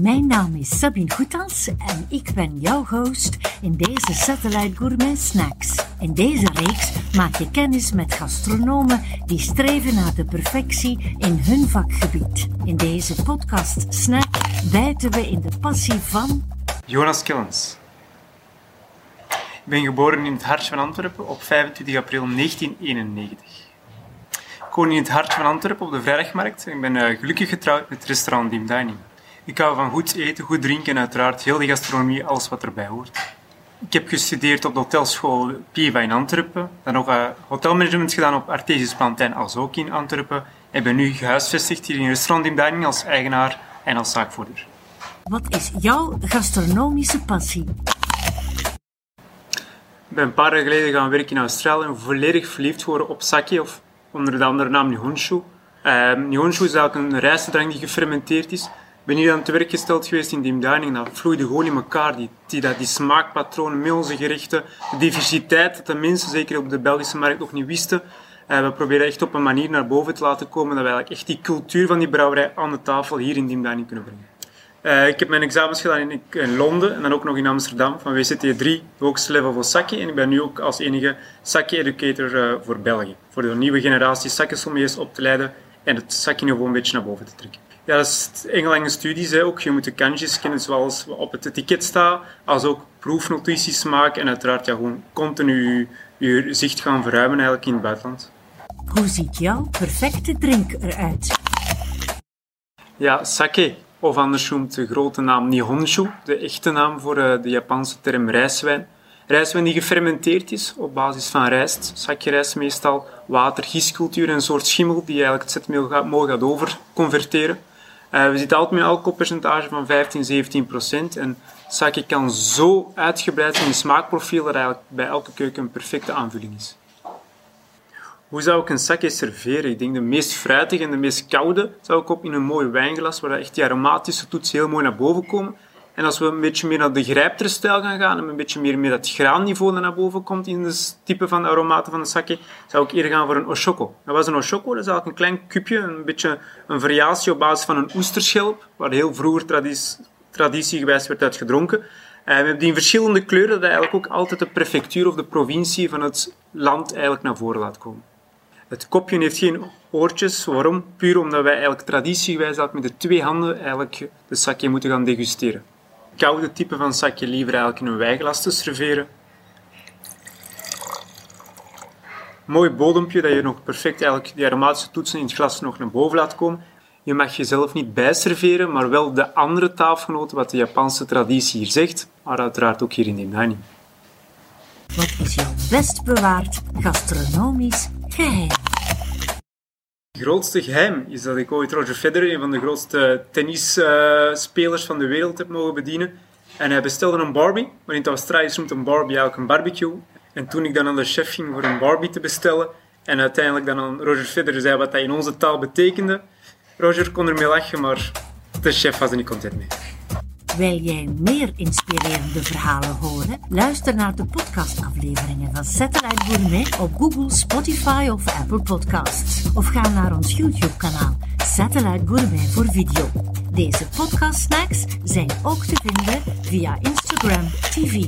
Mijn naam is Sabine Goethals en ik ben jouw host in deze Satellite Gourmet Snacks. In deze reeks maak je kennis met gastronomen die streven naar de perfectie in hun vakgebied. In deze podcast Snack bijten we in de passie van... Jonas Killens. Ik ben geboren in het hartje van Antwerpen op 25 april 1991. Ik woon in het hartje van Antwerpen op de Vrijdagmarkt ik ben uh, gelukkig getrouwd met restaurant Dim Dining. Ik hou van goed eten, goed drinken en uiteraard heel de gastronomie, alles wat erbij hoort. Ik heb gestudeerd op de hotelschool PIVA in Antwerpen, dan nog uh, hotelmanagement gedaan op Artesius Plantijn, als ook in Antwerpen, en ben nu gehuisvestigd hier in restaurant Dim Dining als eigenaar en als zaakvoerder. Wat is jouw gastronomische passie? Ik ben een paar jaar geleden gaan werken in Australië en volledig verliefd geworden op sake, of onder de andere naam Nihonshu. Uh, Nihonshu is eigenlijk een rijstdrank die gefermenteerd is. Ben hier aan het werk gesteld geweest in die. Dat vloeide gewoon in elkaar. Die, die, dat, die smaakpatronen onze gerechten. De diversiteit dat de mensen, zeker op de Belgische markt, nog niet wisten. Uh, we proberen echt op een manier naar boven te laten komen dat eigenlijk echt die cultuur van die brouwerij aan de tafel hier in dining kunnen brengen. Uh, ik heb mijn examens gedaan in, in, Londen en dan ook nog in Amsterdam van WCT3, het hoogste level voor sake. En ik ben nu ook als enige sake educator uh, voor België. Voor de nieuwe generatie sake sommeliers op te leiden en het sake niveau een beetje naar boven te trekken. Ja, dat is engelange studies hè. ook. Je moet de kantjes kennen zoals op het etiket staat, als ook proefnotities maken en uiteraard ja, gewoon continu je zicht gaan verruimen eigenlijk in het buitenland. Hoe ziet jouw perfecte drink eruit? Ja, sake of anders noemt de grote naam Nihonshu, de echte naam voor de Japanse term rijstwijn. Rijstwijn die gefermenteerd is op basis van rijst, zakje meestal, water, gistcultuur en een soort schimmel die eigenlijk het zetmeel gaat, gaat overconverteren. Uh, we zitten altijd met een alcoholpercentage van 15, 17 procent. En sake kan zo uitgebreid zijn in smaakprofiel dat eigenlijk bij elke keuken een perfecte aanvulling is. Hoe zou ik een sake serveren? Ik denk de meest fruitige en de meest koude zou ik op in een mooi wijnglas, waar echt die aromatische toetsen heel mooi naar boven komen. En als we een beetje meer naar de grijptere stijl gaan gaan en een beetje meer met dat graanniveau naar boven komt in het type van de aromaten van de sake, zou ik eerder gaan voor een oshoko. Dat was een oshoko, dat is eigenlijk een klein cupje, een beetje een variatie op basis van een oesterschelp, waar heel vroeger traditie, traditiegewijs werd uitgedronken. En we hebben die in verschillende kleuren, dat eigenlijk ook altijd de prefectuur of de provincie van het land eigenlijk naar voren laat komen. Het kopje heeft geen oortjes. Waarom? Puur omdat wij eigenlijk traditiegewijs met de twee handen eigenlijk de sake moeten gaan degusteren. Koude type van sake liever eigenlijk in een wijglas te serveren. Mooi bodempje dat je nog perfect eigenlijk die aromatische toetsen in het glas nog naar boven laat komen. Je mag jezelf niet bijserveren, maar wel de andere tafelgenoten, wat de Japanse traditie hier zegt, maar uiteraard ook hier in de dining. Wat is jouw best bewaard gastronomisch geheim? Het grootste geheim is dat ik ooit Roger Federer, een van de grootste tennisspelers van de wereld, heb mogen bedienen. En hij bestelde een Barbie, maar in het Australisch noemt een Barbie eigenlijk een barbecue. En toen ik dan aan de chef ging voor een Barbie te bestellen, en uiteindelijk dan aan Roger Federer zei wat dat in onze taal betekende, Roger kon ermee lachen, maar de chef was er niet content mee. Wil jij meer inspirerende verhalen horen? Luister naar de podcastafleveringen van Satellite Gourmet op Google, Spotify of Apple Podcasts. Of ga naar ons YouTube-kanaal Satellite Gourmet voor video. Deze podcast snacks zijn ook te vinden via Instagram TV.